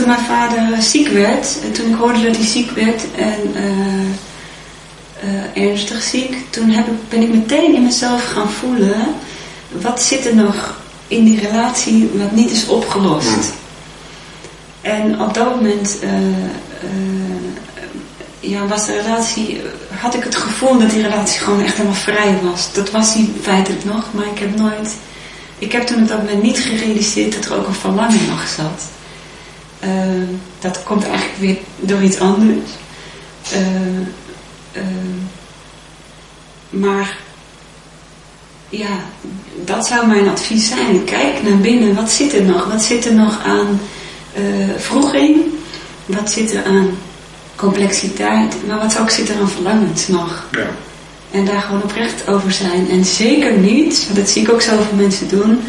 toen mijn vader ziek werd, en toen ik hoorde dat hij ziek werd en ernstig ziek, toen heb ik, ben ik meteen in mezelf gaan voelen, wat zit er nog in die relatie wat niet is opgelost. Hmm. En op dat moment ja, was de relatie, had ik het gevoel dat die relatie gewoon echt helemaal vrij was. Dat was die feitelijk nog, maar ik heb nooit, ik heb toen op dat moment niet gerealiseerd dat er ook een verlangen nog zat. Uh, dat komt eigenlijk weer door iets anders. Uh, uh, maar ja, dat zou mijn advies zijn. Kijk naar binnen, wat zit er nog? Wat zit er nog aan vroeging? Wat zit er aan complexiteit, maar wat ook zit er aan verlangens nog. Ja. En daar gewoon oprecht over zijn. En zeker niet, want dat zie ik ook zoveel mensen doen,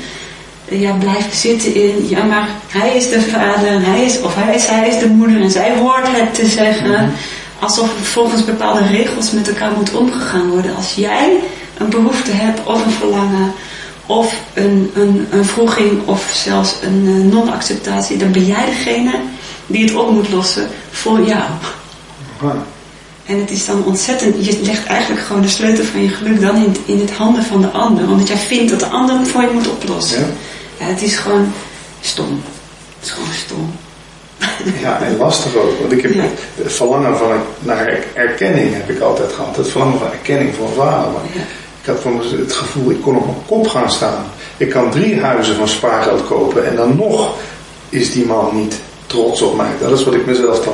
ja, blijven zitten in, ja maar hij is de vader, hij is, of hij is, hij is de moeder en zij hoort het te zeggen. Mhm. Alsof volgens bepaalde regels met elkaar moet omgegaan worden. Als jij een behoefte hebt of een verlangen of een, een, een vroeging of zelfs een eh, non-acceptatie, dan ben jij degene die het op moet lossen voor jou. En het is dan ontzettend, je legt eigenlijk gewoon de sleutel van je geluk dan in, in het handen van de ander. Omdat jij vindt dat de ander het voor je moet oplossen. Ja. Ja het is gewoon stom. Het is gewoon stom. Ja, en lastig ook. Want ik heb het verlangen van, naar erkenning heb ik altijd gehad. Het verlangen van erkenning van vader. Ja. Ik had van het gevoel, ik kon op mijn kop gaan staan. Ik kan drie huizen van spaargeld kopen en dan nog is die man niet trots op mij. Dat is wat ik mezelf dan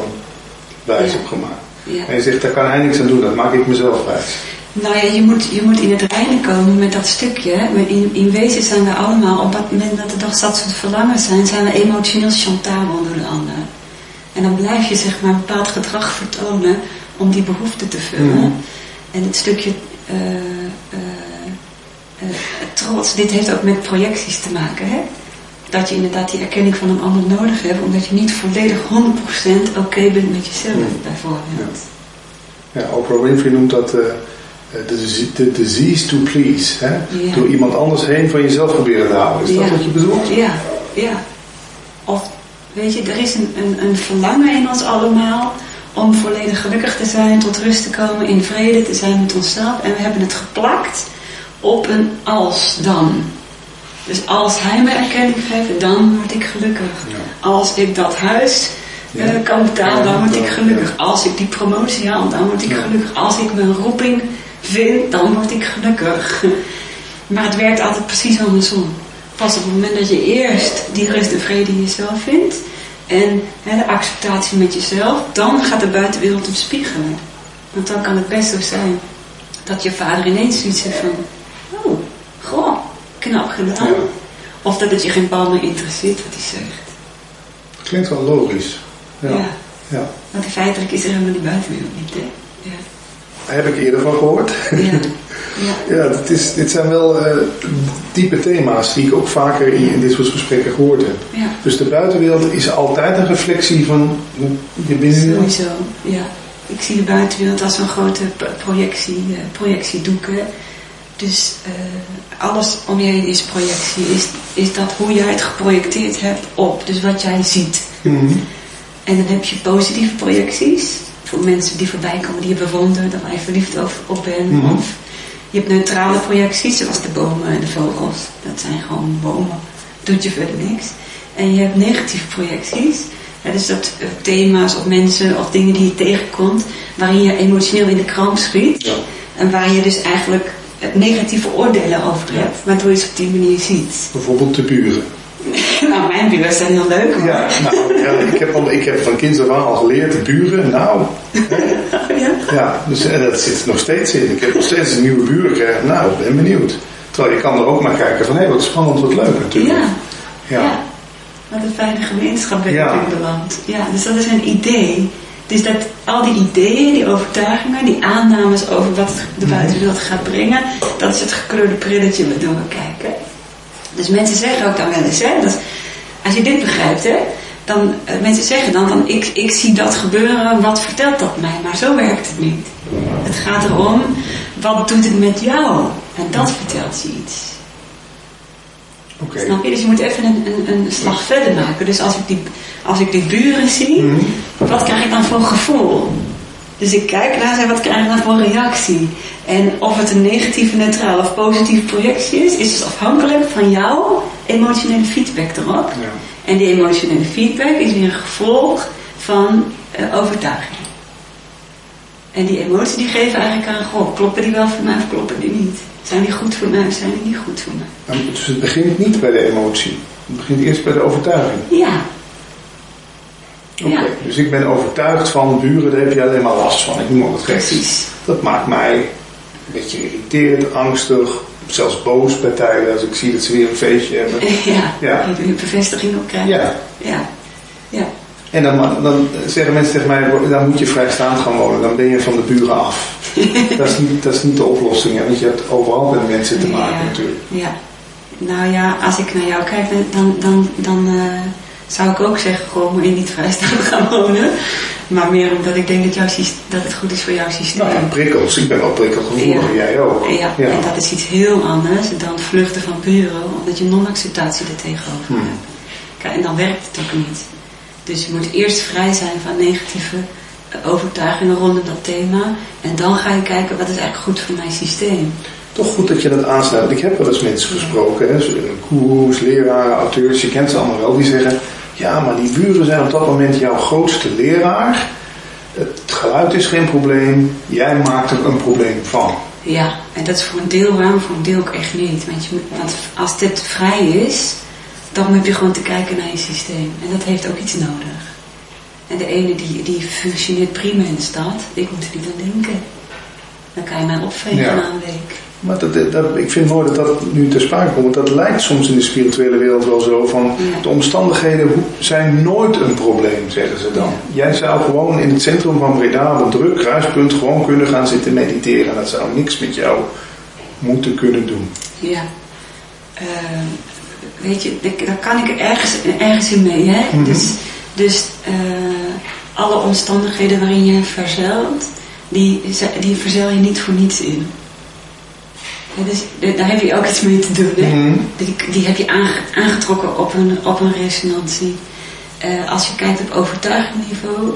wijs heb gemaakt. En je zegt, daar kan hij niks aan doen, dat maak ik mezelf wijs. Nou ja, je moet, je moet in het reinen komen met dat stukje. In, in wezen zijn we allemaal, op het moment dat er toch dat soort verlangen zijn, zijn we emotioneel chantabel door de ander. En dan blijf je zeg maar een bepaald gedrag vertonen om die behoefte te vullen. Mhm. En het stukje uh, uh, trots, dit heeft ook met projecties te maken. Hè? dat je inderdaad die erkenning van een ander nodig hebt, omdat je niet volledig 100% oké bent met jezelf, bijvoorbeeld. Ja. ja, Oprah Winfrey noemt dat uh, de, disease to please. Hè? Door iemand anders heen van jezelf proberen te houden. Is dat wat je bedoelt? Ja, ja. Of, weet je, er is een, een, een verlangen in ons allemaal om volledig gelukkig te zijn, tot rust te komen, in vrede te zijn met onszelf. En we hebben het geplakt op een als dan. Dus als hij me erkenning geeft, dan word ik gelukkig. Als ik dat huis uh, kan betalen, dan word ik gelukkig. Als ik die promotie haal, dan word ik gelukkig. Als ik mijn roeping vind, dan word ik gelukkig. Maar het werkt altijd precies andersom. Pas op het moment dat je eerst die rust en vrede in jezelf vindt en hè, de acceptatie met jezelf, dan gaat de buitenwereld hem spiegelen. Want dan kan het best zo zijn dat je vader ineens zoiets heeft van, oh, goh, knap gedaan. Of dat het je geen bal meer interesseert wat hij zegt. Klinkt wel logisch. Ja. ja. ja. Want feitelijk is er helemaal die buitenwereld niet, hè? Ja. Heb ik eerder van gehoord. Ja. Ja, ja dit, is, dit zijn wel uh, diepe thema's die ik ook vaker in, in, dit soort gesprekken gehoord heb. Ja. Dus de buitenwereld is altijd een reflectie van je binnenwereld. Sowieso, ja. Ik zie de buitenwereld als een grote projectie, uh, projectiedoeken. Dus uh, alles om je heen is projectie. Is, is dat hoe jij het geprojecteerd hebt op. Dus wat jij ziet. Mhm. En dan heb je positieve projecties. Voor mensen die voorbij komen die je bewondert. Of waar je verliefd op bent. Mhm. Of je hebt neutrale projecties. Zoals de bomen en de vogels. Dat zijn gewoon bomen. Doet je verder niks. En je hebt negatieve projecties. Ja, dus dat uh, thema's of mensen of dingen die je tegenkomt. Waarin je emotioneel in de kramp schiet. Ja. En waar je dus eigenlijk negatieve oordelen over hebt, waardoor je ze op die manier ziet. Bijvoorbeeld de buren. nou, mijn buren zijn heel leuk. Hoor. Ja, nou, ja, ik, heb al, ik heb van kinds af aan al geleerd, de buren, nou. ja? ja, dus en dat zit nog steeds in. Ik heb nog steeds een nieuwe buren gekregen, nou, ben benieuwd. Terwijl je kan er ook naar kijken van, hé, hey, wat spannend, wat leuk natuurlijk. Ja, ja. ja. Wat een fijne gemeenschap ben je ja. beland. Ja, dus dat is een idee dus dat al die ideeën, die overtuigingen, die aannames over wat de mhm. buitenwereld gaat brengen, dat is het gekleurde prilletje waardoor we kijken. Dus mensen zeggen ook dan wel eens, hè, dat als je dit begrijpt, hè, dan uh, mensen zeggen dan van ik, ik zie dat gebeuren, wat vertelt dat mij? Maar zo werkt het niet. Het gaat erom, wat doet het met jou? En dat vertelt je iets. Oké. Snap je? Dus je moet even een, een, een slag verder maken. Dus als ik die, als ik die buren zie, Mhm. wat krijg ik dan voor gevoel? Dus ik kijk naar ze, wat krijg ik dan voor reactie? En of het een negatieve, neutrale of positieve projectie is, is dus afhankelijk van jouw emotionele feedback erop. Ja. En die emotionele feedback is weer een gevolg van eh, overtuiging. En die emotie die geven eigenlijk aan, goh, kloppen die wel voor mij of kloppen die niet? Zijn die goed voor mij of zijn die niet goed voor mij? Dus het begint niet bij de emotie. Het begint eerst bij de overtuiging. Ja, Oké, Ja. Dus ik ben overtuigd van buren, daar heb je alleen maar last van. Ik noem wat geks. precies. Dat maakt mij een beetje geïrriteerd, angstig, zelfs boos bij tijden als ik zie dat ze weer een feestje hebben. Ja, Ja. je een bevestiging op krijgen. Ja. Ja, ja. En dan, dan zeggen mensen tegen mij, dan moet je vrijstaand gaan wonen, dan ben je van de buren af. dat, is niet, dat is niet de oplossing, hè, want je hebt overal met mensen te maken ja. natuurlijk. Ja. Nou ja, als ik naar jou kijk, dan, dan, dan eh, zou ik ook zeggen, gewoon moet je niet vrijstaan gaan wonen. Maar meer omdat ik denk dat, jouw, dat het goed is voor jouw systeem. Nou ja, prikkels, ik ben wel prikkelgevoelig, Ja. jij ook. Ja, en dat is iets heel anders dan vluchten van buren, omdat je non-acceptatie er tegenover Hmm. hebt. Kijk, en dan werkt het ook niet. Dus je moet eerst vrij zijn van negatieve eh, overtuigingen rondom dat thema. En dan ga je kijken wat is eigenlijk goed voor mijn systeem. Toch goed dat je dat aansnijdt. Want ik heb wel eens mensen gesproken, hè, goeroes, leraren, auteurs, je kent ze allemaal wel, die zeggen: Ja, maar die buren zijn op dat moment jouw grootste leraar. Het geluid is geen probleem, jij maakt er een probleem van. Ja, en dat is voor een deel waar, voor een deel ook echt niet. Want, je, moet- want als dit vrij is, dan heb je gewoon te kijken naar je systeem. En dat heeft ook iets nodig. En de ene die, die functioneert prima in de stad, ik moet er niet aan denken. Dan kan je mij opvegen Ja. na een week. Maar dat, ik vind mooi dat dat nu ter sprake komt. Want dat lijkt soms in de spirituele wereld wel zo van... Ja. de omstandigheden zijn nooit een probleem, zeggen ze dan. Jij zou gewoon in het centrum van Breda op een druk kruispunt... gewoon kunnen gaan zitten mediteren. Dat zou niks met jou moeten kunnen doen. Ja. Eh, weet je, daar kan ik ergens, ergens in mee. Hè? Mhm. Dus, dus eh, alle omstandigheden waarin je verzeilt, die, die verzeil je niet voor niets in. Dus, eh, daar heb je ook iets mee te doen. Hè? Mhm. Die, die heb je aange- aangetrokken op een, op een resonantie. Eh, als je kijkt op overtuigingniveau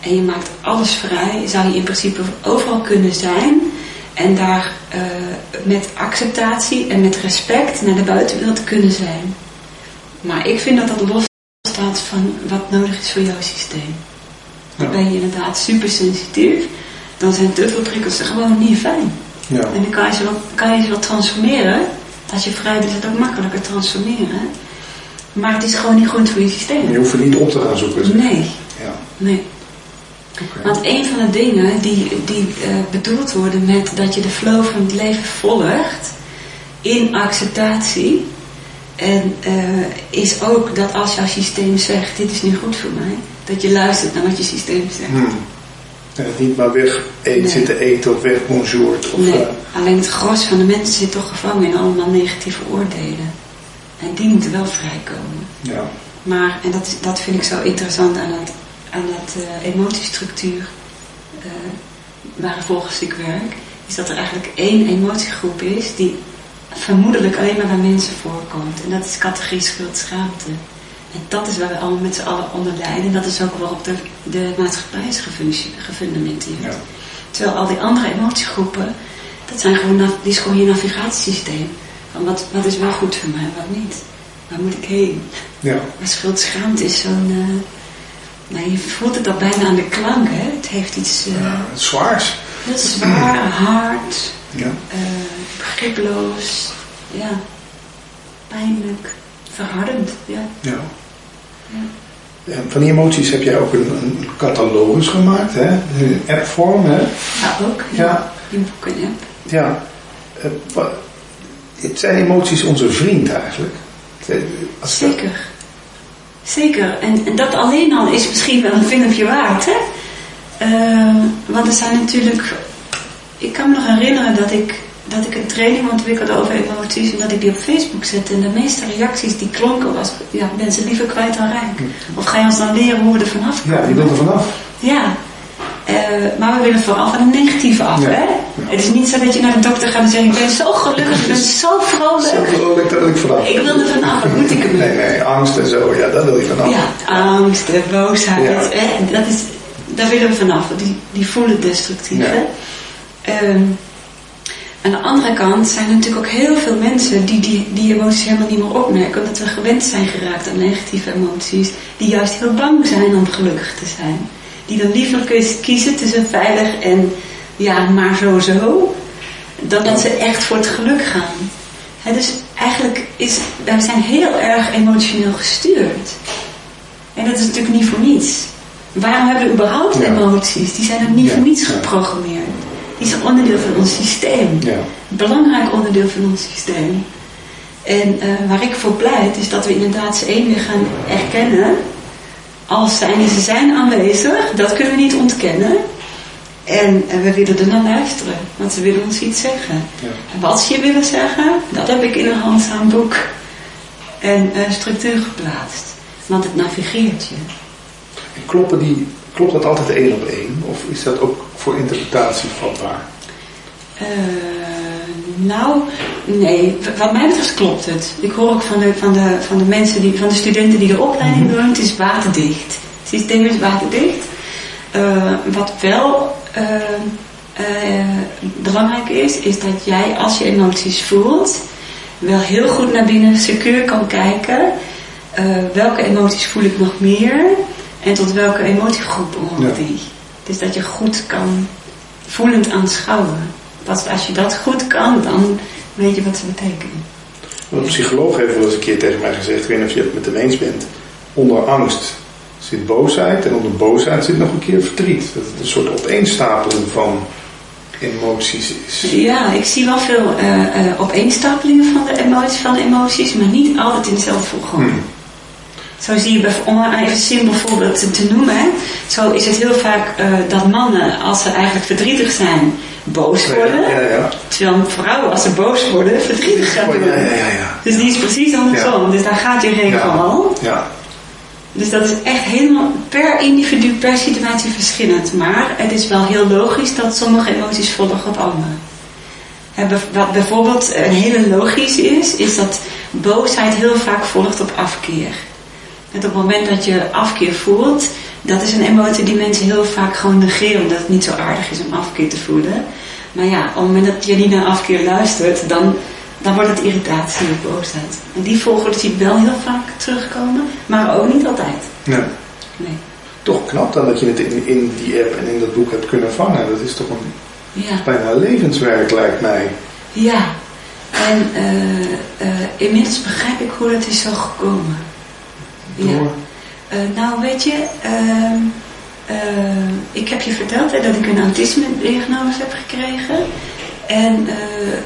en je maakt alles vrij, zou je in principe overal kunnen zijn en daar eh, met acceptatie en met respect naar de buitenwereld kunnen zijn. Maar ik vind dat dat los staat van wat nodig is voor jouw systeem. Dan Ja. ben je inderdaad super sensitief, dan zijn te veel prikkels er gewoon niet fijn. Ja. En dan kan je, ze wel, kan je ze transformeren. Als je vrij bent, is het ook makkelijker transformeren. Maar het is gewoon niet goed voor je Je systeem. hoeft het niet op te gaan zoeken. zeg. Nee, Ja. nee. Want een van de dingen die, die eh, bedoeld worden met dat je de flow van het leven volgt in acceptatie. En eh, is ook dat als jouw systeem zegt, dit is niet goed voor mij, dat je luistert naar wat je systeem zegt. Hmm. En het niet maar weg eet, Nee. zitten eten of weg bonjourt. Of, Nee, eh, alleen het gros van de mensen zit toch gevangen in allemaal negatieve oordelen. En die moeten wel vrijkomen. ja. Maar, en dat, dat vind ik zo interessant aan, het, aan dat eh, emotiestructuur eh, waar volgens ik werk, is dat er eigenlijk één emotiegroep is die vermoedelijk alleen maar bij mensen voorkomt. En dat is categorie schuld, schaamte. En dat is waar we allemaal met z'n allen onder lijden. En dat is ook waarop de, de maatschappij is gefundamenteerd. Ja. Terwijl al die andere emotiegroepen, dat zijn gewoon, die is gewoon je navigatiesysteem. Van wat, wat is wel goed voor mij en wat niet. Waar moet ik heen? ja. Maar schuld-schaamte is zo'n... eh, nou, je voelt het al bijna aan de klank, hè. Het heeft iets eh, Ja, het zwaars. heel zwaar, hard, Ja. eh, begriploos, ja, pijnlijk, verhardend, ja. Ja. Ja, Van die emoties heb jij ook een, een catalogus gemaakt, hè? In appvorm, hè? Ja, ook. Ja. In boek en app. Ja. Eh, Het zijn emoties onze vriend eigenlijk. Eh, Zeker. Zeker. En, en dat alleen al is misschien wel een vingertje waard, hè? Eh, want er zijn natuurlijk... Ik kan me nog herinneren dat ik, dat ik een training ontwikkelde over emoties en dat ik die op Facebook zette. En de meeste reacties die klonken was, ja, mensen liever kwijt dan rijk. Of ga je ons dan leren hoe we er vanaf komen? Ja, je wilt er vanaf. Ja, Eh, maar we willen vooral van het negatieve af. Ja. Hè? Ja. Het is niet zo dat je naar de dokter gaat en zegt: Ik ben zo gelukkig, ik ben zo vrolijk. Zo vrolijk, daar wil ik vanaf. Ik wil er vanaf, wat moet ik ermee? Nee, nee, angst en zo, ja, daar wil je vanaf. Ja, angst, eh, boosheid, Ja. hè, dat is, daar willen we vanaf. Die, die voelen destructief. Hè. Ehm, aan de andere kant zijn er natuurlijk ook heel veel mensen die, die die emoties helemaal niet meer opmerken. Omdat we gewend zijn geraakt aan negatieve emoties. Die juist heel bang zijn om gelukkig te zijn. Die dan liever kiezen tussen veilig en ja, maar zo zo. Dan dat ze echt voor het geluk gaan. Dus eigenlijk is, wij zijn heel erg emotioneel gestuurd. En dat is natuurlijk niet voor niets. Waarom hebben we überhaupt Ja. emoties? Die zijn er niet Ja, voor niets geprogrammeerd. Die zijn onderdeel van ons systeem. Ja. Belangrijk onderdeel van ons systeem. En eh, waar ik voor pleit is dat we inderdaad ze één weer gaan erkennen. Als zijn ze zijn aanwezig, dat kunnen we niet ontkennen. En eh, we willen er naar luisteren, want ze willen ons iets zeggen. Ja. En wat ze je willen zeggen, dat heb ik in een handzaam boek en eh, structuur geplaatst. Want het navigeert je. En kloppen die, klopt dat altijd één op één? Of is dat ook voor interpretatie vatbaar? Eh, nou, nee, wat mij betreft klopt het. Ik hoor ook van de, van de, van de mensen, die, van de studenten die de opleiding doen, het is waterdicht. Het systeem is waterdicht. Eh, wat wel eh, belangrijk is, is dat jij als je emoties voelt, wel heel goed naar binnen secuur kan kijken. welke emoties voel ik nog meer en tot welke emotiegroep behoort Ja. die. Dus dat je goed kan voelend aanschouwen. Pas als je dat goed kan, dan weet je wat ze betekenen. Een psycholoog heeft wel eens een keer tegen mij gezegd, ik weet niet of je het met hem eens bent, onder angst zit boosheid en onder boosheid zit nog een keer verdriet. Dat het een soort opeenstapeling van emoties is. Ja, ik zie wel veel eh, eh, opeenstapelingen van de, emoties, van de emoties, maar niet altijd in dezelfde volgorde. Hmm. Zo zie je, om maar even een simpel voorbeeld te, te noemen, hè. zo is het heel vaak eh, dat mannen, als ze eigenlijk verdrietig zijn, boos worden. Ja, ja, ja. Terwijl vrouwen, als ze boos worden, verdrietig gaan Oh, worden. ja, ja, ja, ja. Dus die is precies andersom. Dus daar gaat die regel Ja. al. Ja, Dus dat is echt helemaal per individu, per situatie verschillend. Maar het is wel heel logisch dat sommige emoties volgen op andere. Wat bijvoorbeeld een hele logisch is, is dat boosheid heel vaak volgt op afkeer. En op het moment dat je afkeer voelt, dat is een emotie die mensen heel vaak gewoon negeren, omdat het niet zo aardig is om afkeer te voelen. Maar ja, op het moment dat je niet naar afkeer luistert, dan, dan wordt het irritatie of boosheid. En die volgorde zie ik wel heel vaak terugkomen, maar ook niet altijd. Nee. Toch knap dan dat je het in, in die app en in dat boek hebt kunnen vangen. Dat is toch een Ja, bijna levenswerk lijkt mij. ja. En eh, eh, inmiddels begrijp ik hoe dat is zo gekomen. Ja. Door. Eh, nou, weet je, ehm, eh, ik heb je verteld hè, dat ik een autisme-diagnose heb gekregen. En eh,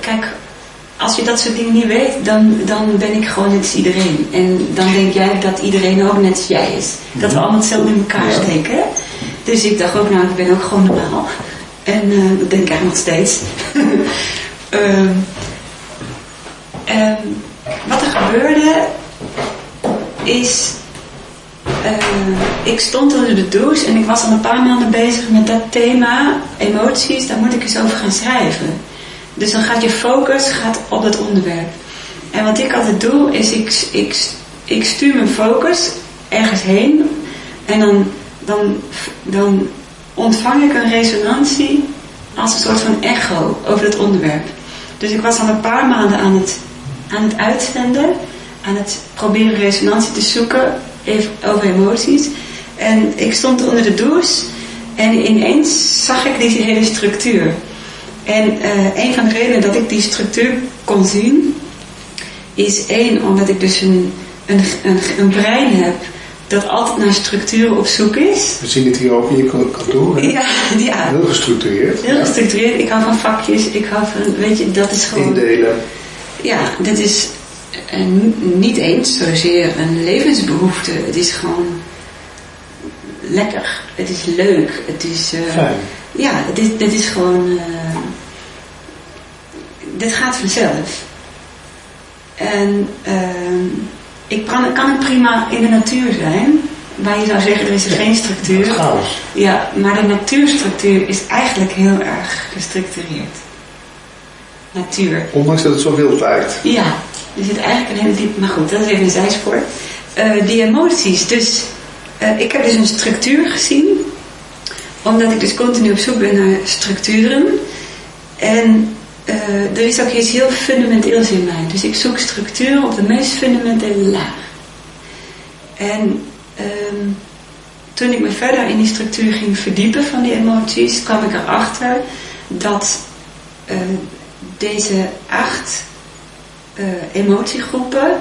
kijk, als je dat soort dingen niet weet, dan, dan ben ik gewoon net als iedereen. En dan denk jij dat iedereen ook net als jij is. Dat we allemaal hetzelfde in elkaar steken. Dus ik dacht ook, nou, ik ben ook gewoon normaal. En dat denk ik eigenlijk nog steeds. Ehm, ehm, wat er gebeurde, is eh, ik stond onder de douche en ik was al een paar maanden bezig met dat thema, emoties, daar moet ik eens over gaan schrijven. Dus dan gaat je focus gaat op het onderwerp. En wat ik altijd doe, is ik, ik, ik stuur mijn focus ergens heen en dan, dan, dan ontvang ik een resonantie als een soort van echo over het onderwerp. Dus ik was al een paar maanden aan het, aan het uitzenden, aan het proberen resonantie te zoeken even over emoties. En ik stond onder de douche en ineens zag ik die hele structuur. En eh, een van de redenen dat ik die structuur kon zien, is één, omdat ik dus een, een, een, een brein heb dat altijd naar structuur op zoek is. We zien het hier ook in je kantoor. hè? Ja, ja. Heel gestructureerd. Heel gestructureerd. Ik hou van vakjes. Ik hou van, weet je, dat is gewoon... Indelen. Ja, dit is eh, niet eens zozeer een levensbehoefte. Het is gewoon lekker. Het is leuk. Het is... eh, Fijn. ja, dit, dit is gewoon... eh, dit gaat vanzelf. En ehm, ik kan, kan het prima in de natuur zijn. waar je zou zeggen er is er geen structuur. Chaos. Ja, maar de natuurstructuur is eigenlijk heel erg gestructureerd. Natuur. Ondanks dat het zo wild lijkt. Ja, er zit eigenlijk een hele diep... Maar goed, dat is even een zijspoor. Uh, die emoties, dus... Uh, ik heb dus een structuur gezien. Omdat ik dus continu op zoek ben naar structuren. En uh, er is ook iets heel fundamenteels in mij. Dus ik zoek structuur op de meest fundamentele laag. En um, toen ik me verder in die structuur ging verdiepen van die emoties, kwam ik erachter dat deze acht uh, emotiegroepen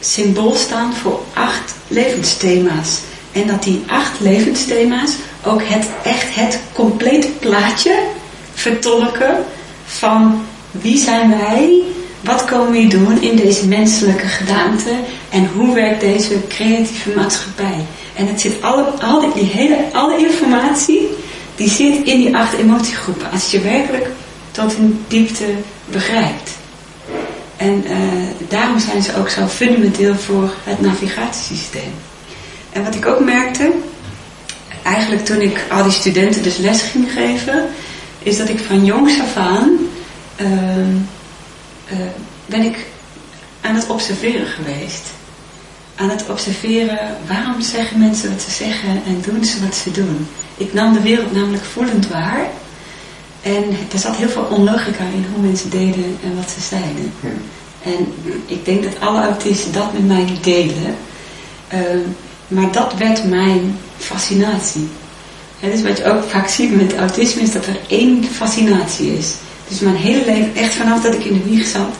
symbool staan voor acht levensthema's. En dat die acht levensthema's ook het, echt het complete plaatje vertolken van wie zijn wij, wat komen we doen in deze menselijke gedaante en hoe werkt deze creatieve maatschappij. En het zit alle, alle, die hele, alle informatie die zit in die acht emotiegroepen. Als je werkelijk tot een diepte begrijpt. En uh, daarom zijn ze ook zo fundamenteel voor het navigatiesysteem. En wat ik ook merkte, eigenlijk toen ik al die studenten dus les ging geven, is dat ik van jongs af aan uh, ben ik aan het observeren geweest. Aan het observeren waarom zeggen mensen wat ze zeggen en doen ze wat ze doen. Ik nam de wereld namelijk voelend waar. En er zat heel veel onlogica in hoe mensen deden en wat ze zeiden. Ja. En ik denk dat alle autisten dat met mij delen. Uh, maar dat werd mijn fascinatie. En dus wat je ook vaak ziet met autisme is dat er één fascinatie is. Dus mijn hele leven, echt vanaf dat ik in de wieg zat,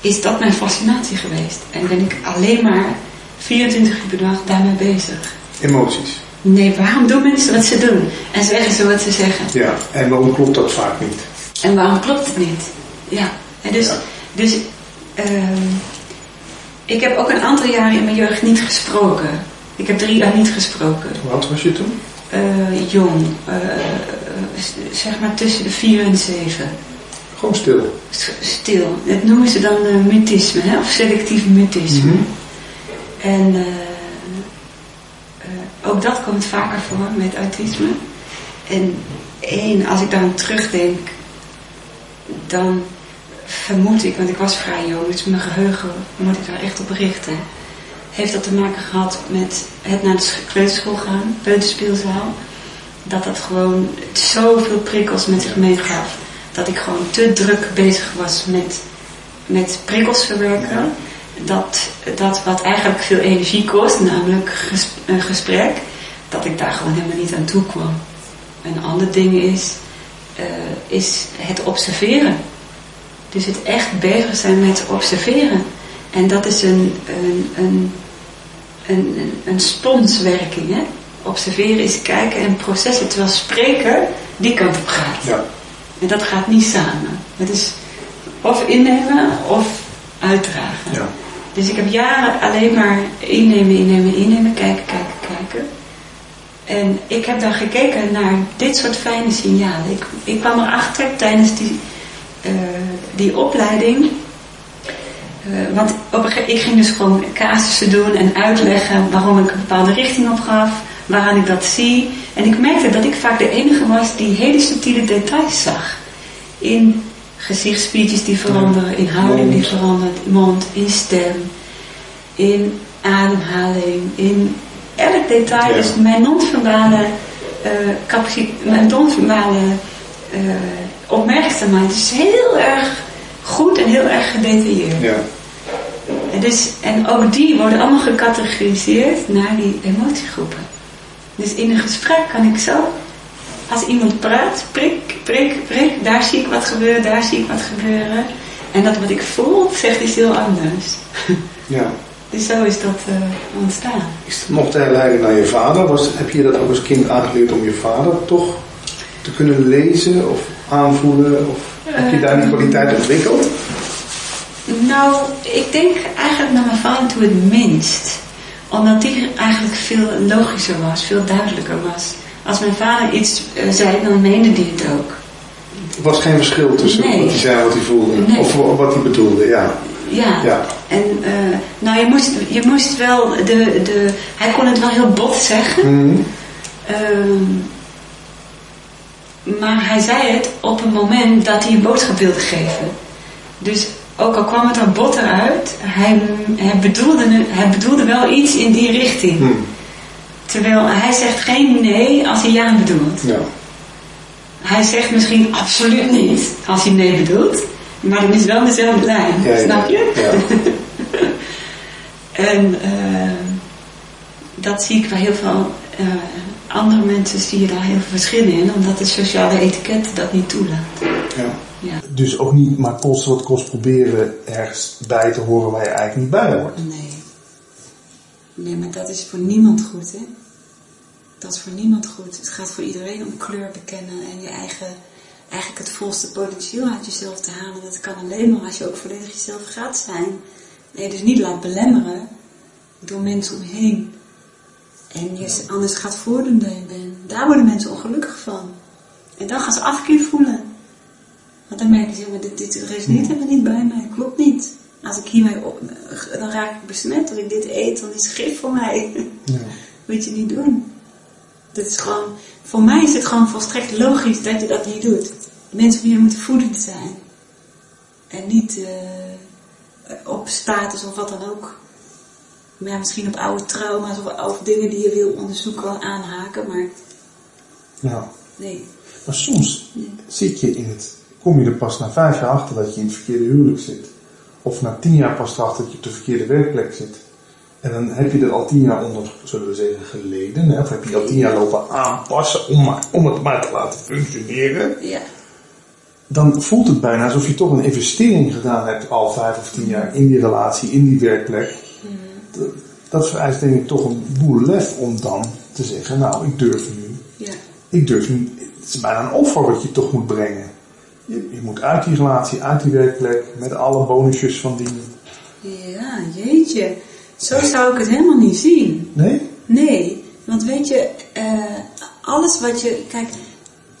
is dat mijn fascinatie geweest. En ben ik alleen maar 24 uur per dag daarmee bezig. Emoties? Nee, waarom doen mensen wat ze doen? En zeggen ze wat ze zeggen. Ja, en waarom klopt dat vaak niet? En waarom klopt het niet? Ja, en dus, ja. dus uh, ik heb ook een aantal jaren in mijn jeugd niet gesproken. Ik heb drie jaar niet gesproken. Hoe oud was je toen? Uh, jong, uh, zeg maar tussen de vier en zeven. Gewoon stil? Stil. Dat noemen ze dan mutisme, hè? of selectief mutisme. Mm -hmm. En ook dat komt vaker voor met autisme. En één, als ik dan terugdenk, dan vermoed ik, want ik was vrij jong, dus mijn geheugen moet ik daar echt op richten. Heeft dat te maken gehad met het naar de kleuterschool gaan, peuterspeelzaal. Dat dat gewoon zoveel prikkels met zich meegaf. Dat ik gewoon te druk bezig was met, met prikkels verwerken. Dat, dat wat eigenlijk veel energie kost, namelijk een gesprek, dat ik daar gewoon helemaal niet aan toe kwam. Een ander ding is, uh, is het observeren. Dus het echt bezig zijn met observeren. En dat is een, een, een, een, een sponswerking. Hè? Observeren is kijken en processen. Terwijl spreken die kant op gaat. Ja. En dat gaat niet samen. Het is of innemen of uitdragen. Ja. Dus ik heb jaren alleen maar innemen, innemen, innemen, kijken, kijken, kijken. En ik heb dan gekeken naar dit soort fijne signalen. Ik, ik kwam erachter tijdens die uh, die opleiding. Uh, want ik ging dus gewoon casussen doen en uitleggen waarom ik een bepaalde richting op gaf, waaraan ik dat zie. En ik merkte dat ik vaak de enige was die hele subtiele details zag. In gezichtsspiertjes die veranderen, in houding die verandert, mond, in stem, in ademhaling, in elk detail. Dus mijn non-verbale uh, capaciteit, mijn non-verbale uh, opmerkzaamheid is heel erg goed en heel erg gedetailleerd. Ja. En, dus, en ook die worden allemaal gecategoriseerd naar die emotiegroepen. Dus in een gesprek kan ik zo, als iemand praat, prik, prik, prik, daar zie ik wat gebeuren, daar zie ik wat gebeuren. En dat wat ik voel, zegt iets heel anders. Ja. Dus zo is dat uh, ontstaan. Is nog te herleiden naar je vader? Was, heb je dat ook als kind aangeleerd om je vader toch te kunnen lezen of aanvoelen? Of heb je daar die kwaliteit ontwikkeld? Nou, ik denk eigenlijk naar mijn vader toe het minst. Omdat die eigenlijk veel logischer was, veel duidelijker was. Als mijn vader iets uh, zei, dan meende hij het ook. Er was geen verschil tussen nee. wat hij zei en wat hij voelde. Nee. Of wat hij bedoelde, ja. Ja. Ja. En eh, nou, je moest, je moest wel de, de. Hij kon het wel heel bot zeggen. Mhm. Ehm, maar hij zei het op een moment dat hij een boodschap wilde geven. Dus ook al kwam het er bot eruit, hij, hij, bedoelde, hij bedoelde wel iets in die richting. Mhm. Terwijl hij zegt geen nee als hij ja bedoelt. Ja. Hij zegt misschien absoluut niet als hij nee bedoelt. Maar dan is wel dezelfde lijn. Ja. Snap je? Ja. En eh, dat zie ik bij heel veel eh, andere mensen zie je daar heel veel verschillen in, omdat het sociale etiket dat niet toelaat. ja. Ja. Dus ook niet maar kost wat kost proberen ergens bij te horen waar je eigenlijk niet bij hoort. Nee. Nee, maar dat is voor niemand goed, hè? Dat is voor niemand goed. Het gaat voor iedereen om kleur bekennen en je eigen, eigenlijk het volste potentieel uit jezelf te halen. Dat kan alleen maar als je ook volledig jezelf gaat zijn. Nee, dus niet laat belemmeren door mensen om je heen. En je anders gaat voordoen dan je bent. Daar worden mensen ongelukkig van. En dan gaan ze afkeer voelen. Want dan merken ze, maar dit, dit resoneert helemaal niet bij mij, klopt niet. Als ik hiermee op, dan raak ik besmet. Als ik dit eet, dan is het gif voor mij. Ja. Moet je niet doen. Dat is gewoon, voor mij is het gewoon volstrekt logisch dat je dat niet doet. Mensen je moeten voedend zijn. En niet eh, op status of wat dan ook. Maar ja, misschien op oude trauma's of, of dingen die je wil onderzoeken aanhaken, maar Ja. nee. Maar soms zit je in het, kom je er pas na vijf jaar achter dat je in het verkeerde huwelijk zit. Of na tien jaar pas erachter dat je op de verkeerde werkplek zit. En dan heb je er al tien jaar onder, zullen we zeggen, geleden. Hè? Of heb je al tien jaar lopen aanpassen om, maar, om het maar te laten functioneren. Ja. Dan voelt het bijna alsof je toch een investering gedaan hebt al vijf of tien jaar in die relatie, in die werkplek. Dat, dat vereist denk ik toch een boel lef om dan te zeggen, nou ik durf nu Ja. ik durf niet, het is bijna een offer wat je toch moet brengen. Je, je moet uit die relatie, uit die werkplek, met alle bonusjes van die. Ja, jeetje. Zo zou ik het helemaal niet zien. Nee? Nee, want weet je, eh, alles wat je. Kijk,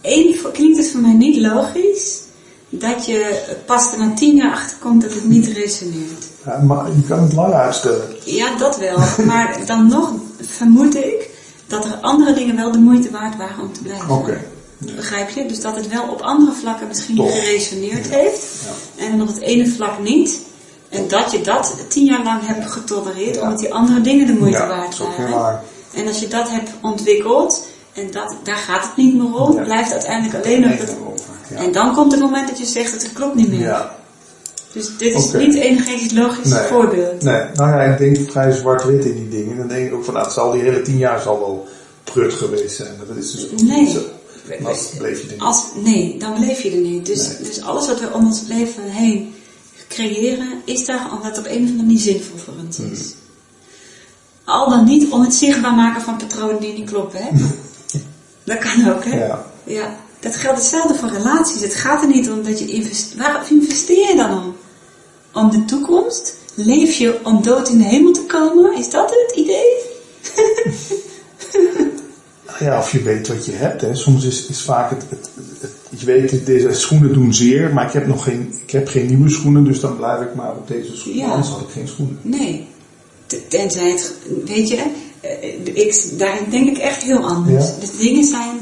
één klinkt het voor mij niet logisch dat je pas er na tien jaar achter komt dat het niet resoneert. Ja, maar je kan het lang uitstellen. Ja, dat wel. Maar dan nog vermoed ik dat er andere dingen wel de moeite waard waren om te blijven. Oké. Begrijp je? Dus dat het wel op andere vlakken misschien Toch. geresoneerd heeft. En op het ene vlak niet. En dat je dat tien jaar lang hebt getolereerd, omdat die andere dingen de moeite Ja, waard dat waren. En als je dat hebt ontwikkeld, en dat, daar gaat het niet meer om, blijft uiteindelijk alleen nog. Ja. En dan komt het moment dat je zegt dat het klopt niet meer. ja. Dus dit is niet energetisch logisch Nee. voorbeeld. Nee, nou ja, ik denk vrij zwart-wit in die dingen. Dan denk ik ook van, nou, het zal die hele tien jaar zal wel prut geweest zijn. Dat is dus ook Nee. niet zo. Als bleef je denken. Als, nee, dan beleef je er niet. Dus, Nee. dus alles wat we om ons leven heen creëren, is daar omdat het op een of andere manier zinvol voor ons is. Hmm. Al dan niet om het zichtbaar maken van patronen die niet kloppen, hè? dat kan ook, hè? Ja. Ja, dat geldt hetzelfde voor relaties. Het gaat er niet om dat je investeert. Waar investeer je dan om? Om de toekomst? Leef je om dood in de hemel te komen? Is dat het idee? Ja, of je weet wat je hebt. Hè. Soms is, is vaak het, het, het- Je weet, deze schoenen doen zeer, maar ik heb nog geen, ik heb geen nieuwe schoenen, dus dan blijf ik maar op deze schoenen. Ja. Anders had ik geen schoenen. Nee. Tenzij het, weet je, eh, ik, daarin denk ik echt heel anders. Ja. Dus dingen zijn,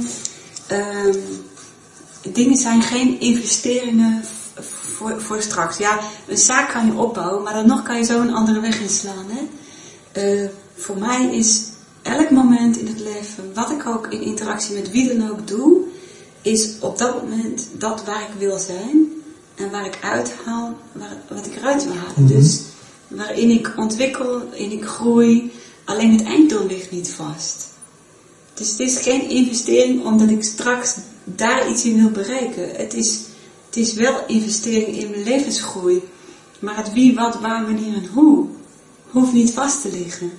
ehm, dingen zijn geen investeringen voor, voor straks. Ja, een zaak kan je opbouwen, maar dan nog kan je zo een andere weg inslaan. Hè? Eh, voor mij is elk moment in het leven, wat ik ook in interactie met wie dan ook doe, is op dat moment dat waar ik wil zijn en waar ik uithaal, waar, wat ik eruit wil halen. Mhm. Dus waarin ik ontwikkel, waarin ik groei, alleen het einddoel ligt niet vast. Dus het is geen investering omdat ik straks daar iets in wil bereiken. Het is, het is wel investering in mijn levensgroei. Maar het wie, wat, waar, wanneer en hoe hoeft niet vast te liggen.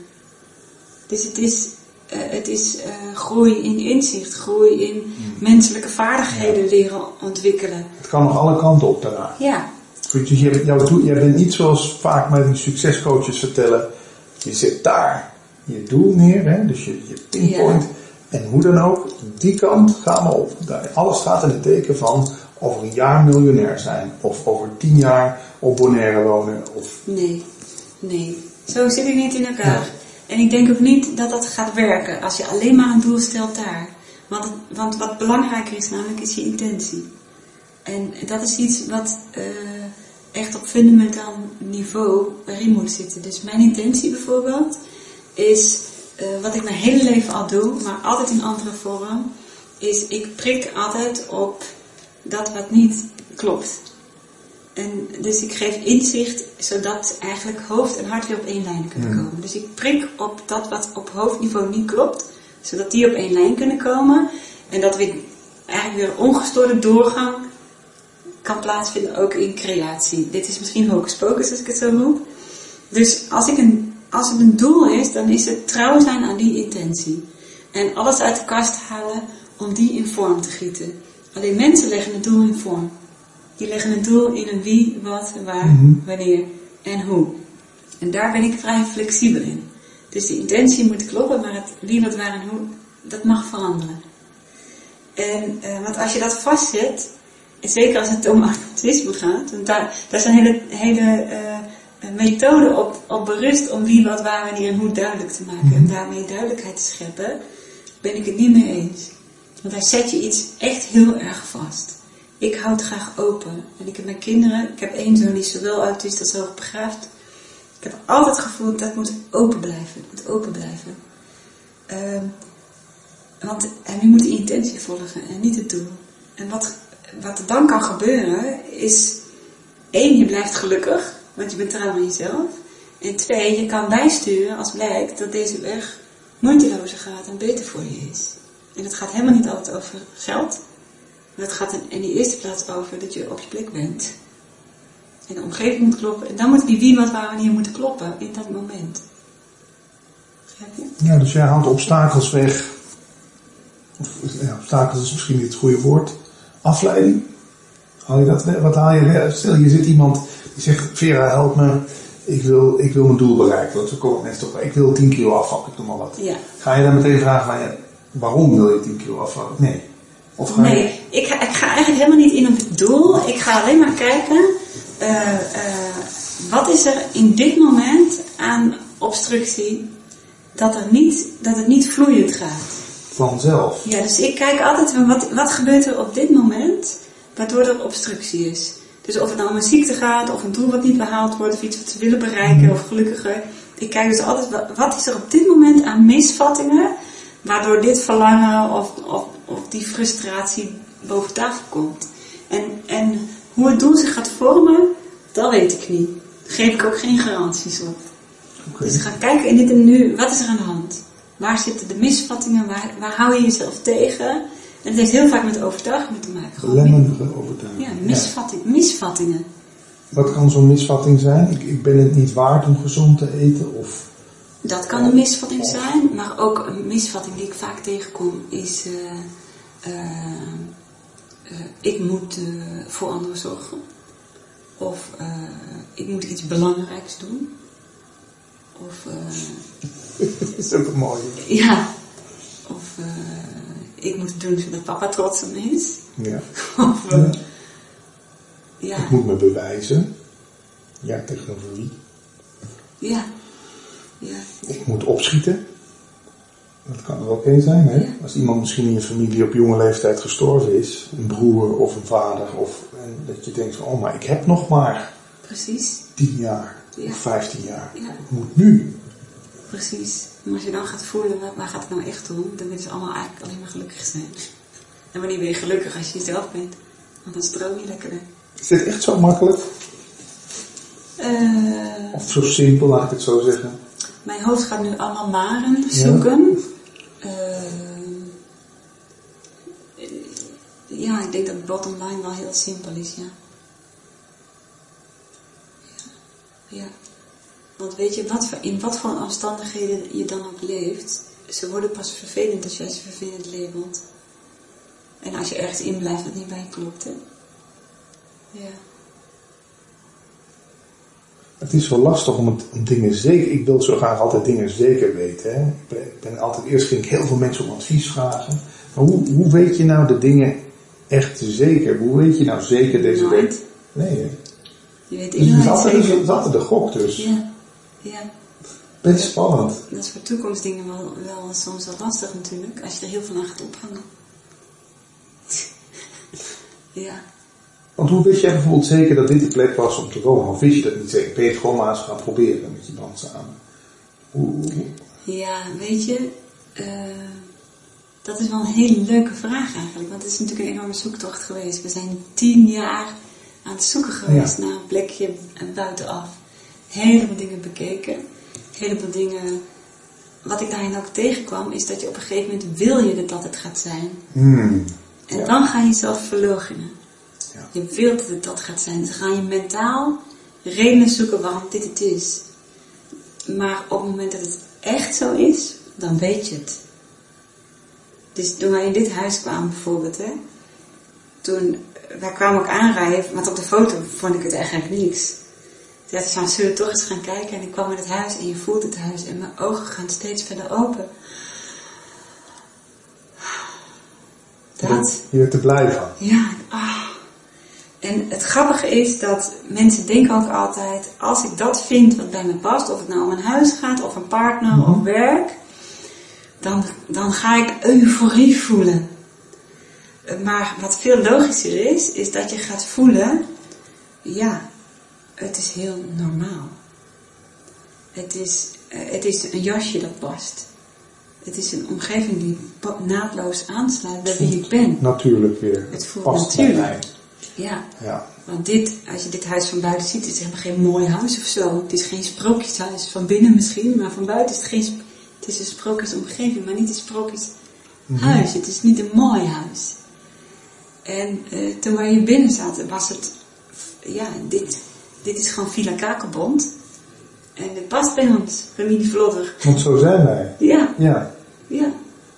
Dus het is, het is eh, groei in inzicht, groei in menselijke vaardigheden leren ontwikkelen. Het kan nog alle kanten op daarna. Ja, Dus je, hebt- jouw doel- jij bent niet zoals vaak met die succescoaches vertellen. Je zet daar je doel neer, hè? dus je, je pinpoint. En hoe dan ook, die kant gaan we op. Alles staat in het teken van over een jaar miljonair zijn. Of over tien jaar op Bonaire wonen. Of... Nee, nee. Zo zit ik niet in elkaar. En ik denk ook niet dat dat gaat werken als je alleen maar een doel stelt daar. Want, want wat belangrijker is namelijk is je intentie. En dat is iets wat uh, echt op fundamentaal niveau erin moet zitten. Dus mijn intentie bijvoorbeeld is, uh, wat ik mijn hele leven al doe, maar altijd in andere vorm, is ik prik altijd op dat wat niet klopt. En dus ik geef inzicht zodat eigenlijk hoofd en hart weer op één lijn kunnen komen. Dus ik prik op dat wat op hoofdniveau niet klopt, zodat die op één lijn kunnen komen. En dat weer eigenlijk weer ongestoorde doorgang kan plaatsvinden ook in creatie. Dit is misschien hocus pocus als ik het zo noem. Dus als, ik een, als het een doel is, dan is het trouw zijn aan die intentie. En alles uit de kast halen om die in vorm te gieten. Alleen mensen leggen het doel in vorm. Die leggen het doel in een wie, wat, waar, mhm. wanneer en hoe. En daar ben ik vrij flexibel in. Dus de intentie moet kloppen, maar het wie, wat, waar en hoe, dat mag veranderen. En, uh, want als je dat vastzet, zeker als het om autisme gaat, want daar, daar zijn hele, hele uh, methoden op, op berust om wie, wat, waar, wanneer en hoe duidelijk te maken. En mhm. daarmee duidelijkheid te scheppen, ben ik het niet mee eens. Want daar zet je iets echt heel erg vast. Ik houd graag open. En ik heb mijn kinderen, ik heb één zoon die zowel autist als hoogbegaafd. Ik heb altijd gevoeld dat moet open blijven. Het moet open blijven. Uh, want, en je moet de intentie volgen en niet het doel. En wat, wat er dan kan gebeuren is, één, je blijft gelukkig, want je bent trouw aan jezelf. En twee, je kan bijsturen als blijkt dat deze weg moeitelozer gaat en beter voor je is. En het gaat helemaal niet altijd over geld. Maar het gaat in, de eerste plaats over dat je op je plek bent. En de omgeving moet kloppen. En dan moet die wie, wat, waar, wanneer moeten kloppen in dat moment. Begrijp je? Ja, dus jij haalt obstakels weg. Of, ja, obstakels is misschien niet het goede woord. Afleiding. Haal je dat? Wat haal je weg? Stel, je zit iemand die zegt, Vera, help me. Ik wil, ik wil mijn doel bereiken. Want zo komen mensen toch. Ik wil 10 kilo afvallen, ik doe maar wat. Ja. Ga je dan meteen vragen, waarom wil je 10 kilo afvallen? Nee. Of ga nee, ik ga, ik ga eigenlijk helemaal niet in op het doel. Ik ga alleen maar kijken, uh, uh, wat is er in dit moment aan obstructie dat, er niet, dat het niet vloeiend gaat. Vanzelf. Ja, dus ik kijk altijd, wat, wat gebeurt er op dit moment waardoor er obstructie is. Dus of het nou om een ziekte gaat, of een doel wat niet behaald wordt, of iets wat ze willen bereiken, mhm. of gelukkiger. Ik kijk dus altijd, wat is er op dit moment aan misvattingen, waardoor dit verlangen of, of of die frustratie boven tafel komt. En, en hoe het doel zich gaat vormen, dat weet ik niet. Daar geef ik ook geen garanties op. Okay. Dus ga kijken in dit en nu, wat is er aan de hand? Waar zitten de misvattingen? Waar, waar hou je jezelf tegen? En het heeft heel vaak met overtuigingen te maken. Lemmendige overtuigingen. Ja, misvatting, misvattingen. Wat kan zo'n misvatting zijn? Ik, ik ben het niet waard om gezond te eten? Of dat kan een misvatting zijn, maar ook een misvatting die ik vaak tegenkom is uh, uh, uh, ik moet voor anderen zorgen. Of ik moet iets belangrijks doen. Of, dat is ook mooi. Ja. Of ik moet het doen zodat papa trots op me is. Ja. of, ja. ja. Ik moet me bewijzen. Ja, tegenover wie? Ja. Ja. Ik moet opschieten. Dat kan er wel oké zijn, hè? Als iemand misschien in je familie op jonge leeftijd gestorven is, een broer of een vader, of en dat je denkt van, oh, maar ik heb nog maar Precies. 10 jaar of 15 jaar. Ja. Ik moet nu. Precies. Maar als je dan gaat voelen, waar gaat het nou echt om, dan willen ze allemaal eigenlijk alleen maar gelukkig zijn. En wanneer ben je gelukkig als je jezelf bent? Want dan stroom je lekker. Is dit echt zo makkelijk? Uh, of zo simpel, laat ik het zo zeggen? Mijn hoofd gaat nu allemaal maren zoeken. Ja, uh, ja ik denk dat bottom line wel heel simpel is, ja. Ja. Want weet je, wat in wat voor omstandigheden je dan ook leeft, ze worden pas vervelend als jij ze vervelend labelt. En als je ergens in blijft wat niet bij je klopt, hè. Ja. Het is wel lastig om, het, dingen zeker. Ik wil zo graag altijd dingen zeker weten. Hè? Ik, ben, ik ben altijd eerst ging ik heel veel mensen om advies vragen. Maar hoe, hoe weet je nou de dingen echt zeker? Hoe weet je nou zeker deze week? Nee, hè? Je weet Dus het is altijd, zeker. altijd de gok dus. Ja, ja. Best spannend. Dat is voor toekomstdingen wel, wel soms wel lastig natuurlijk, als je er heel veel aan gaat ophangen. ja. Want hoe wist jij bijvoorbeeld zeker dat dit de plek was om te wonen? Of wist je dat niet zeker? Ben je het gewoon maar eens gaan proberen met je man samen? Hoe, hoe- Ja, weet je, eh, dat is wel een hele leuke vraag eigenlijk. Want het is natuurlijk een enorme zoektocht geweest. We zijn tien jaar aan het zoeken geweest Ja. naar een plekje buitenaf. Heleboel dingen bekeken. Heleboel dingen. Wat ik daarin ook tegenkwam, is dat je op een gegeven moment wil je dat het gaat zijn. Hmm. En Ja. dan ga je jezelf verloochenen. Je wilt dat het dat gaat zijn. Dan ga je mentaal redenen zoeken waarom dit het is. Maar op het moment dat het echt zo is, dan weet je het. Dus toen wij in dit huis kwamen bijvoorbeeld, hè, toen, wij kwamen ook aanrijden, want op de foto vond ik het eigenlijk niks. Toen dacht ik zullen we toch eens gaan kijken? En ik kwam in het huis en je voelt het huis en mijn ogen gaan steeds verder open. Dat, Je werd er blij van. ja, ah. En het grappige is dat mensen denken ook altijd, als ik dat vind wat bij me past, of het nou om een huis gaat, of een partner, of werk, dan, dan ga ik euforie voelen. Maar wat veel logischer is, is dat je gaat voelen, ja, het is heel normaal. Het is, eh, het is een jasje dat past. Het is een omgeving die naadloos aansluit bij wie ik ben. Natuurlijk weer. Het voelt Past bij natuurlijk. Ja, Ja. want dit, als je dit huis van buiten ziet, het is helemaal geen mooi huis of zo. Het is geen sprookjeshuis. Van binnen misschien, maar van buiten is het geen... Het is een sprookjesomgeving, maar niet een sprookjeshuis. Het is niet een mooi huis. En eh, toen wij hier binnen zaten, was het... Ja, dit, dit is gewoon Villa Kakelbond. En het past bij ons, familie Vlodder. Want zo zijn wij. Ja, Ja. ja.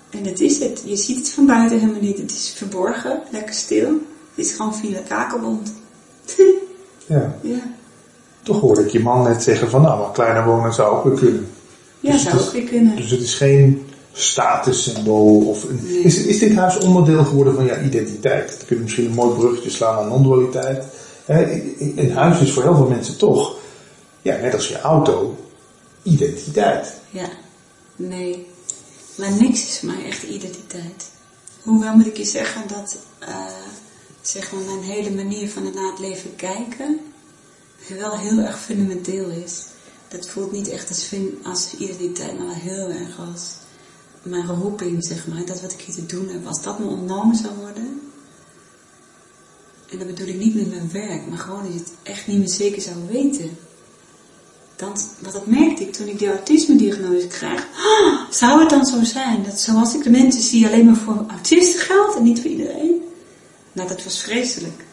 En dat is het. Je ziet het van buiten helemaal niet. Het is verborgen, lekker stil. Het is gewoon Villa Kakelbond. ja. ja. Toch hoorde ik je man net zeggen van nou, wat kleiner wonen zou ook weer kunnen. Ja, Dus zou ook weer kunnen. Dus het is geen statussymbool of een, Nee. is, is dit huis onderdeel geworden van jouw identiteit? Dan kun je misschien een mooi bruggetje slaan naar non-dualiteit. Een huis is voor heel veel mensen toch, ja, net als je auto, identiteit. Ja. Nee. Maar niks is voor mij echt identiteit. Hoewel moet ik je zeggen dat, eh, zeg maar, mijn hele manier van het naar het leven kijken wel heel erg fundamenteel is. Dat voelt niet echt als, als identiteit, maar heel erg als mijn roeping, zeg maar. Dat wat ik hier te doen heb. Als dat me ontnomen zou worden, en dat bedoel ik niet met mijn werk, maar gewoon dat je het echt niet meer zeker zou weten. Dan, want dat merkte ik toen ik die autisme-diagnose kreeg. Ah, zou het dan zo zijn dat zoals ik de mensen zie alleen maar voor autisten geldt en niet voor iedereen? Nou, dat was vreselijk.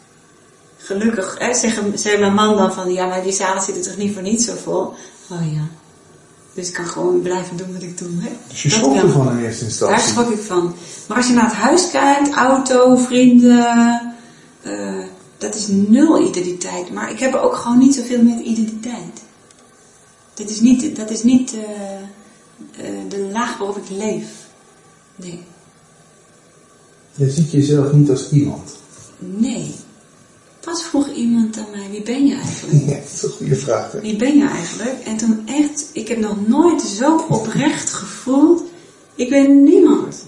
Gelukkig hè, zeggen, zei mijn man dan van, ja, maar die zalen zitten toch niet voor niets zo vol? Oh ja. Dus ik kan gewoon blijven doen wat ik doe. Hè? Dus je schrok ervan in eerste Daar instantie. schrok ik van. Maar als je naar het huis kijkt, auto, vrienden, eh, dat is nul identiteit. Maar ik heb ook gewoon niet zoveel met identiteit. Dat is niet, dat is niet eh, eh, de laag waarop ik leef. Nee. Je ziet jezelf niet als iemand. Nee. Pas vroeg iemand aan mij, wie ben je eigenlijk? Ja, dat is een goede vraag. Hè? Wie ben je eigenlijk? En toen echt, ik heb nog nooit zo oprecht gevoeld, ik ben niemand.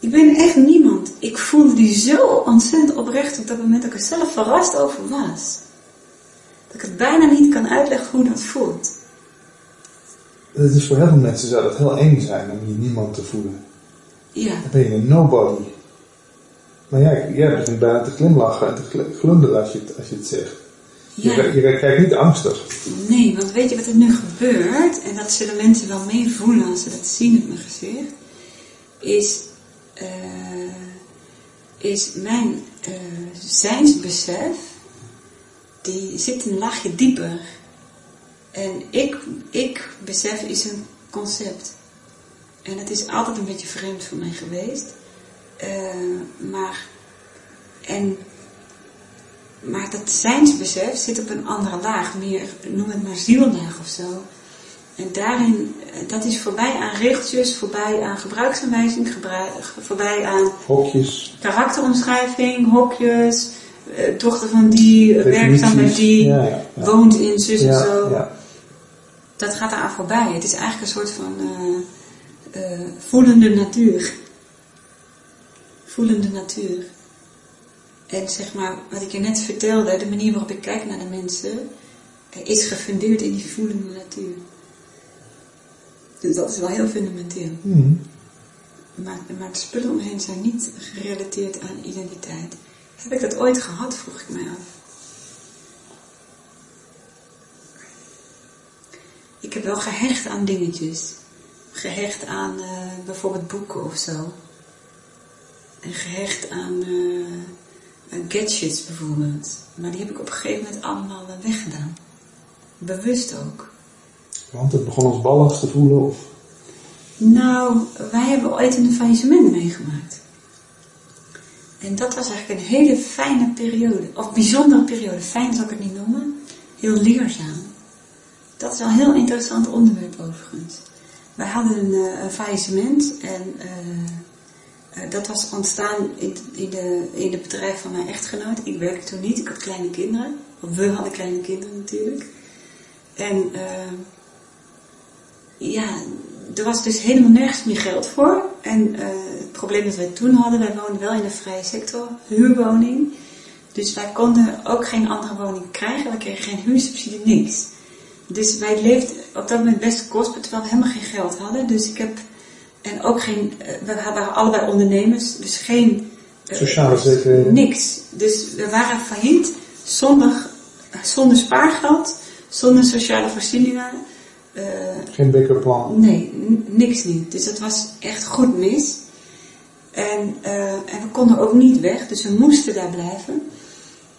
Ik ben echt niemand. Ik voelde die zo ontzettend oprecht op dat moment dat ik er zelf verrast over was. Dat ik het bijna niet kan uitleggen hoe dat voelt. Het is voor heel veel mensen zou dat heel eng zijn om je niemand te voelen. Ja, Dan ben je een nobody. Maar jij, jij begint bijna te glimlachen en te gl- glunderen als je het, als je het zegt. Je, ja. je, kijkt niet angstig. Nee, want weet je wat er nu gebeurt, en dat zullen mensen wel meevoelen als ze dat zien op mijn gezicht, is, eh, is mijn eh, zijnsbesef, die zit een laagje dieper. En ik, ik besef is een concept. En het is altijd een beetje vreemd voor mij geweest. Eh, maar, en maar dat zijnsbesef zit op een andere laag, meer, noem het maar ziellaag of zo. En daarin, eh, dat is voorbij aan regeltjes, voorbij aan gebruiksaanwijzing, gebruik, voorbij aan Hokjes. karakteromschrijving, hokjes, eh, dochter van die, eh, werkt dan bij die, Ja, ja, ja. woont in zus en zo. ja. Dat gaat eraan voorbij. Het is eigenlijk een soort van eh, eh, voelende natuur. Voelende natuur. En zeg maar, wat ik je net vertelde, de manier waarop ik kijk naar de mensen, eh, is gefundeerd in die voelende natuur. Dus dat is wel heel fundamenteel. Mhm. Maar, maar de spullen omheen zijn niet gerelateerd aan identiteit. Heb ik dat ooit gehad, vroeg ik mij af. Ik heb wel gehecht aan dingetjes. Gehecht aan eh, bijvoorbeeld boeken of zo. En gehecht aan eh, aan gadgets bijvoorbeeld. Maar die heb ik op een gegeven moment allemaal eh, weggedaan. Bewust ook. Want het begon als ballast te voelen of... Nou, wij hebben ooit een faillissement meegemaakt. En dat was eigenlijk een hele fijne periode. Of bijzondere periode. Fijn zou ik het niet noemen. Heel leerzaam. Dat is wel een heel interessant onderwerp overigens. Wij hadden een, eh, een faillissement en dat was ontstaan in, in, de, in het bedrijf van mijn echtgenoot. Ik werkte toen niet, ik had kleine kinderen. We hadden kleine kinderen natuurlijk. En eh, ja, er was dus helemaal nergens meer geld voor. En eh, het probleem dat wij toen hadden, wij woonden wel in de vrije sector, huurwoning. Dus wij konden ook geen andere woning krijgen, we kregen geen huursubsidie, niks. Dus wij leefden op dat moment best kostbaar, terwijl we helemaal geen geld hadden. Dus ik heb, en ook geen, eh, we waren allebei ondernemers, dus geen... eh, Sociale zekerheden. Niks. Dus we waren failliet, zonder, zonder spaargeld, zonder sociale voorzieningen. eh, Geen backup plan. Nee, niks niet. Dus dat was echt goed mis. En, en we konden ook niet weg, dus we moesten daar blijven.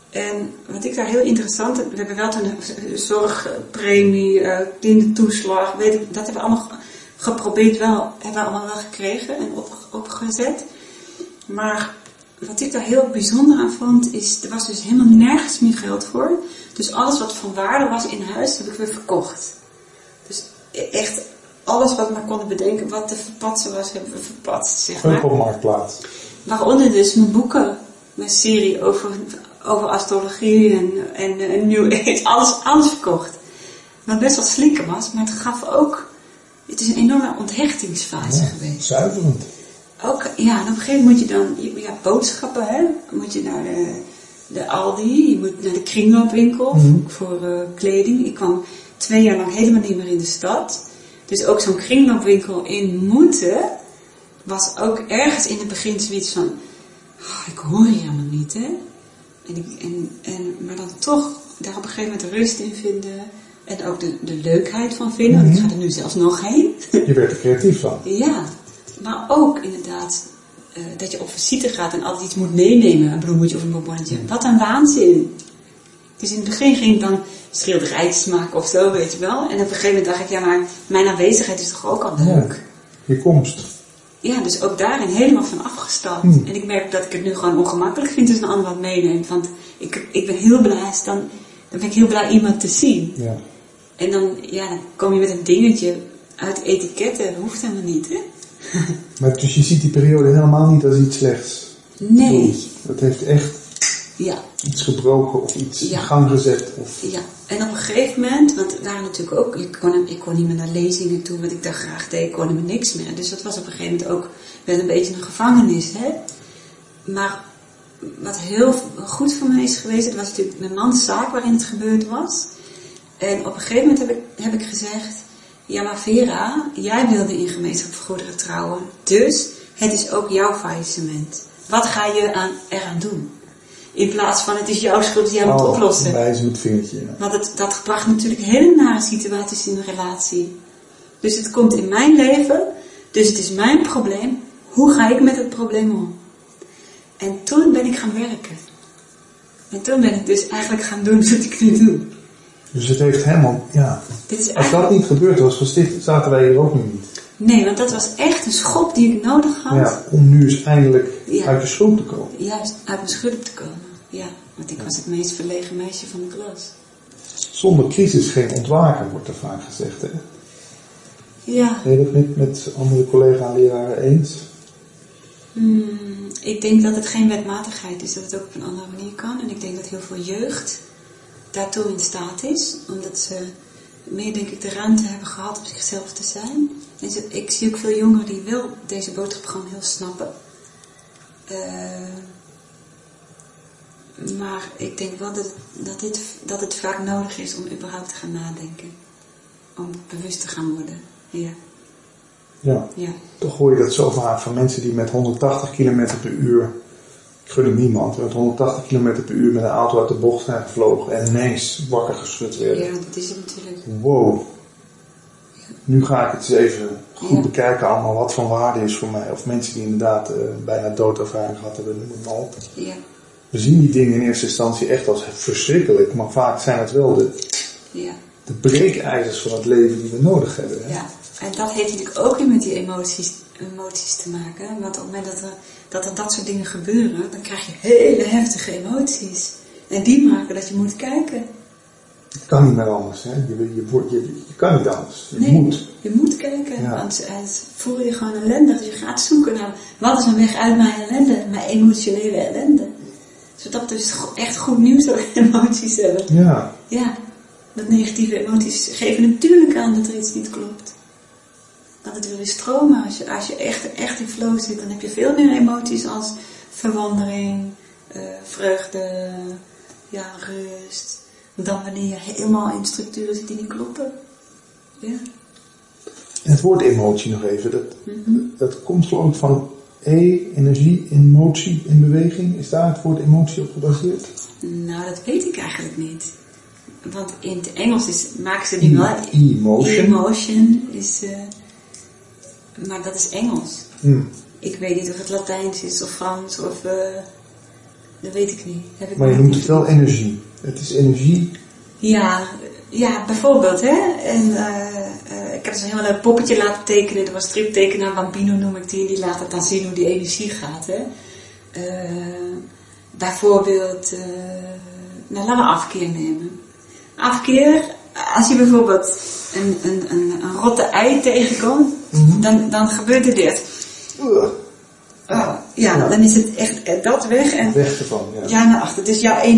En wat ik daar heel interessant we hebben wel een zorgpremie, kindertoeslag, weet ik, dat hebben we allemaal geprobeerd wel, hebben we allemaal wel gekregen en op, opgezet. Maar wat ik daar heel bijzonder aan vond, is er was dus helemaal nergens meer geld voor. Dus alles wat van waarde was in huis, heb ik weer verkocht. Dus e- echt alles wat we maar konden bedenken, wat te verpatsen was, hebben we verpatst, zeg maar. Marktplaats. Waaronder dus mijn boeken, mijn serie over, over astrologie en, en, en New Age, alles, alles verkocht. Wat best wel slikken was, maar het gaf ook, het is een enorme onthechtingsfase Ja, geweest. zuiverend. Ook, ja, en op een gegeven moment moet je dan, je, ja, boodschappen, hè. Moet je naar de, de Aldi, je moet naar de kringloopwinkel Mhm. voor eh, kleding. Ik kwam twee jaar lang helemaal niet meer in de stad. Dus ook zo'n kringloopwinkel in moeten was ook ergens in het begin zoiets van, "Oh, ik hoor hier helemaal niet, hè. En ik, en, en, maar dan toch daar op een gegeven moment rust in vinden. En ook de, de leukheid van vinden. Want ik ga er nu zelfs nog heen. Je werd er creatief van. Ja, maar ook inderdaad eh, dat je op visite gaat en altijd iets moet meenemen, een bloemetje of een bonbonnetje. Wat een waanzin. Dus in het begin ging ik dan schilderijtjes maken of zo, weet je wel. En op een gegeven moment dacht ik, ja maar mijn aanwezigheid is toch ook al leuk. Je komst. Ja, dus ook daarin helemaal van afgestapt. Hmm. En ik merk dat ik het nu gewoon ongemakkelijk vind als een ander wat meeneemt. Want ik, ik ben heel blij, als dan, dan ben ik heel blij iemand te zien. Ja. En dan, ja, dan kom je met een dingetje uit etiketten, dat hoeft helemaal niet, hè? Maar dus je ziet die periode helemaal niet als iets slechts. Nee. Dat heeft echt Ja, iets gebroken of iets Ja. in gang gezet. Of... ja. En op een gegeven moment, want waren natuurlijk ook, ik kon, ik kon niet meer naar lezingen toe, wat ik daar graag deed, ik kon helemaal niks meer. Dus dat was op een gegeven moment ook wel een beetje een gevangenis, hè. Maar wat heel goed voor mij is geweest, het was natuurlijk mijn mans zaak waarin het gebeurd was. En op een gegeven moment heb ik, heb ik gezegd, ja maar Vera, jij wilde in gemeenschap voor goederen trouwen, dus het is ook jouw faillissement. Wat ga je aan, eraan doen? In plaats van het is jouw schuld, die jij moet Oh, oplossen. wijzen met het vingertje. ja. Want het, dat bracht natuurlijk hele nare situaties in de relatie. Dus het komt in mijn leven, dus het is mijn probleem. Hoe ga ik met het probleem om? En toen ben ik gaan werken. En toen ben ik dus eigenlijk gaan doen wat ik nu doe. Dus het heeft helemaal, ja. Dit is Als dat niet gebeurd was, was dit, zaten wij hier ook nu niet. nee, want dat was echt een schop die ik nodig had. Ja, om nu eens eindelijk Ja. uit de schuld te komen. Juist uit mijn schulp te komen. Ja, want ik was het meest verlegen meisje van de klas. Zonder crisis geen ontwaken, wordt er vaak gezegd. Hè? Ja, Ben je dat met, met andere collega-leraren eens? Hmm, ik denk dat het geen wetmatigheid is, dat het ook op een andere manier kan. En ik denk dat heel veel jeugd daartoe in staat is, omdat ze meer, denk ik, de ruimte hebben gehad om zichzelf te zijn. En ik zie ook veel jongeren die wel deze boodschap gewoon heel snappen. Uh, maar ik denk wel dat, dat, dit, dat het vaak nodig is om überhaupt te gaan nadenken. Om bewust te gaan worden. Ja. Ja. ja. Toch hoor je dat zo vaak van mensen die met 180 km per uur, gun niemand, met 180 km per uur met een auto uit de bocht zijn gevlogen en ineens wakker geschud werden. Ja, dat is het natuurlijk. Wow. Nu ga ik het eens even goed bekijken allemaal wat van waarde is voor mij. Of mensen die inderdaad uh, bijna doodervaring gehad hebben, noem het maar op. Ja. We zien die dingen in eerste instantie echt als verschrikkelijk, maar vaak zijn het wel de, ja. de breekijzers van het leven die we nodig hebben. Hè? Ja, en dat heeft natuurlijk ook weer met die emoties, emoties te maken. Want op het moment dat er, dat er dat soort dingen gebeuren, dan krijg je hele heftige emoties. En die maken dat je moet kijken. Het kan niet meer anders, hè? Je, je, je, je kan niet anders. Je nee, moet. Je moet kijken, ja. want het voel je gewoon ellendig. Dus je gaat zoeken naar wat is een weg uit mijn ellende, mijn emotionele ellende. Zodat we dus echt goed nieuws over emoties hebben. Ja. Ja, dat negatieve emoties geven natuurlijk aan dat er iets niet klopt. Dat het wil weer stromen. Als je, als je echt, echt in flow zit, dan heb je veel meer emoties als verwondering, uh, vreugde, ja, rust. Dan wanneer je helemaal in structuren zit die niet kloppen. Ja. En het woord emotie nog even, dat, mm -hmm. dat komt geloof ik van E, energie, emotie in beweging. Is daar het woord emotie op gebaseerd? Nou, dat weet ik eigenlijk niet. Want in het Engels is, maken ze die wel... Emotion. Emotion is... Uh, maar dat is Engels. Hmm. Ik weet niet of het Latijns is of Frans of... Uh, dat weet ik niet. Heb ik maar je noemt het wel energie. Het is energie. Ja, ja bijvoorbeeld. Hè? En, uh, uh, ik heb dus een heel leuk poppetje laten tekenen. Er was striptekenaar Bambino noem ik die. Die laat het dan zien hoe die energie gaat. Hè? Bijvoorbeeld, nou laten we afkeer nemen. Afkeer, als je bijvoorbeeld een, een, een, een rotte ei tegenkomt, mm -hmm. dan, dan gebeurt er dit. Oh, ja, ja, dan is het echt dat weg. En, weg ervan, ja. Ja, naar achter. Dus jouw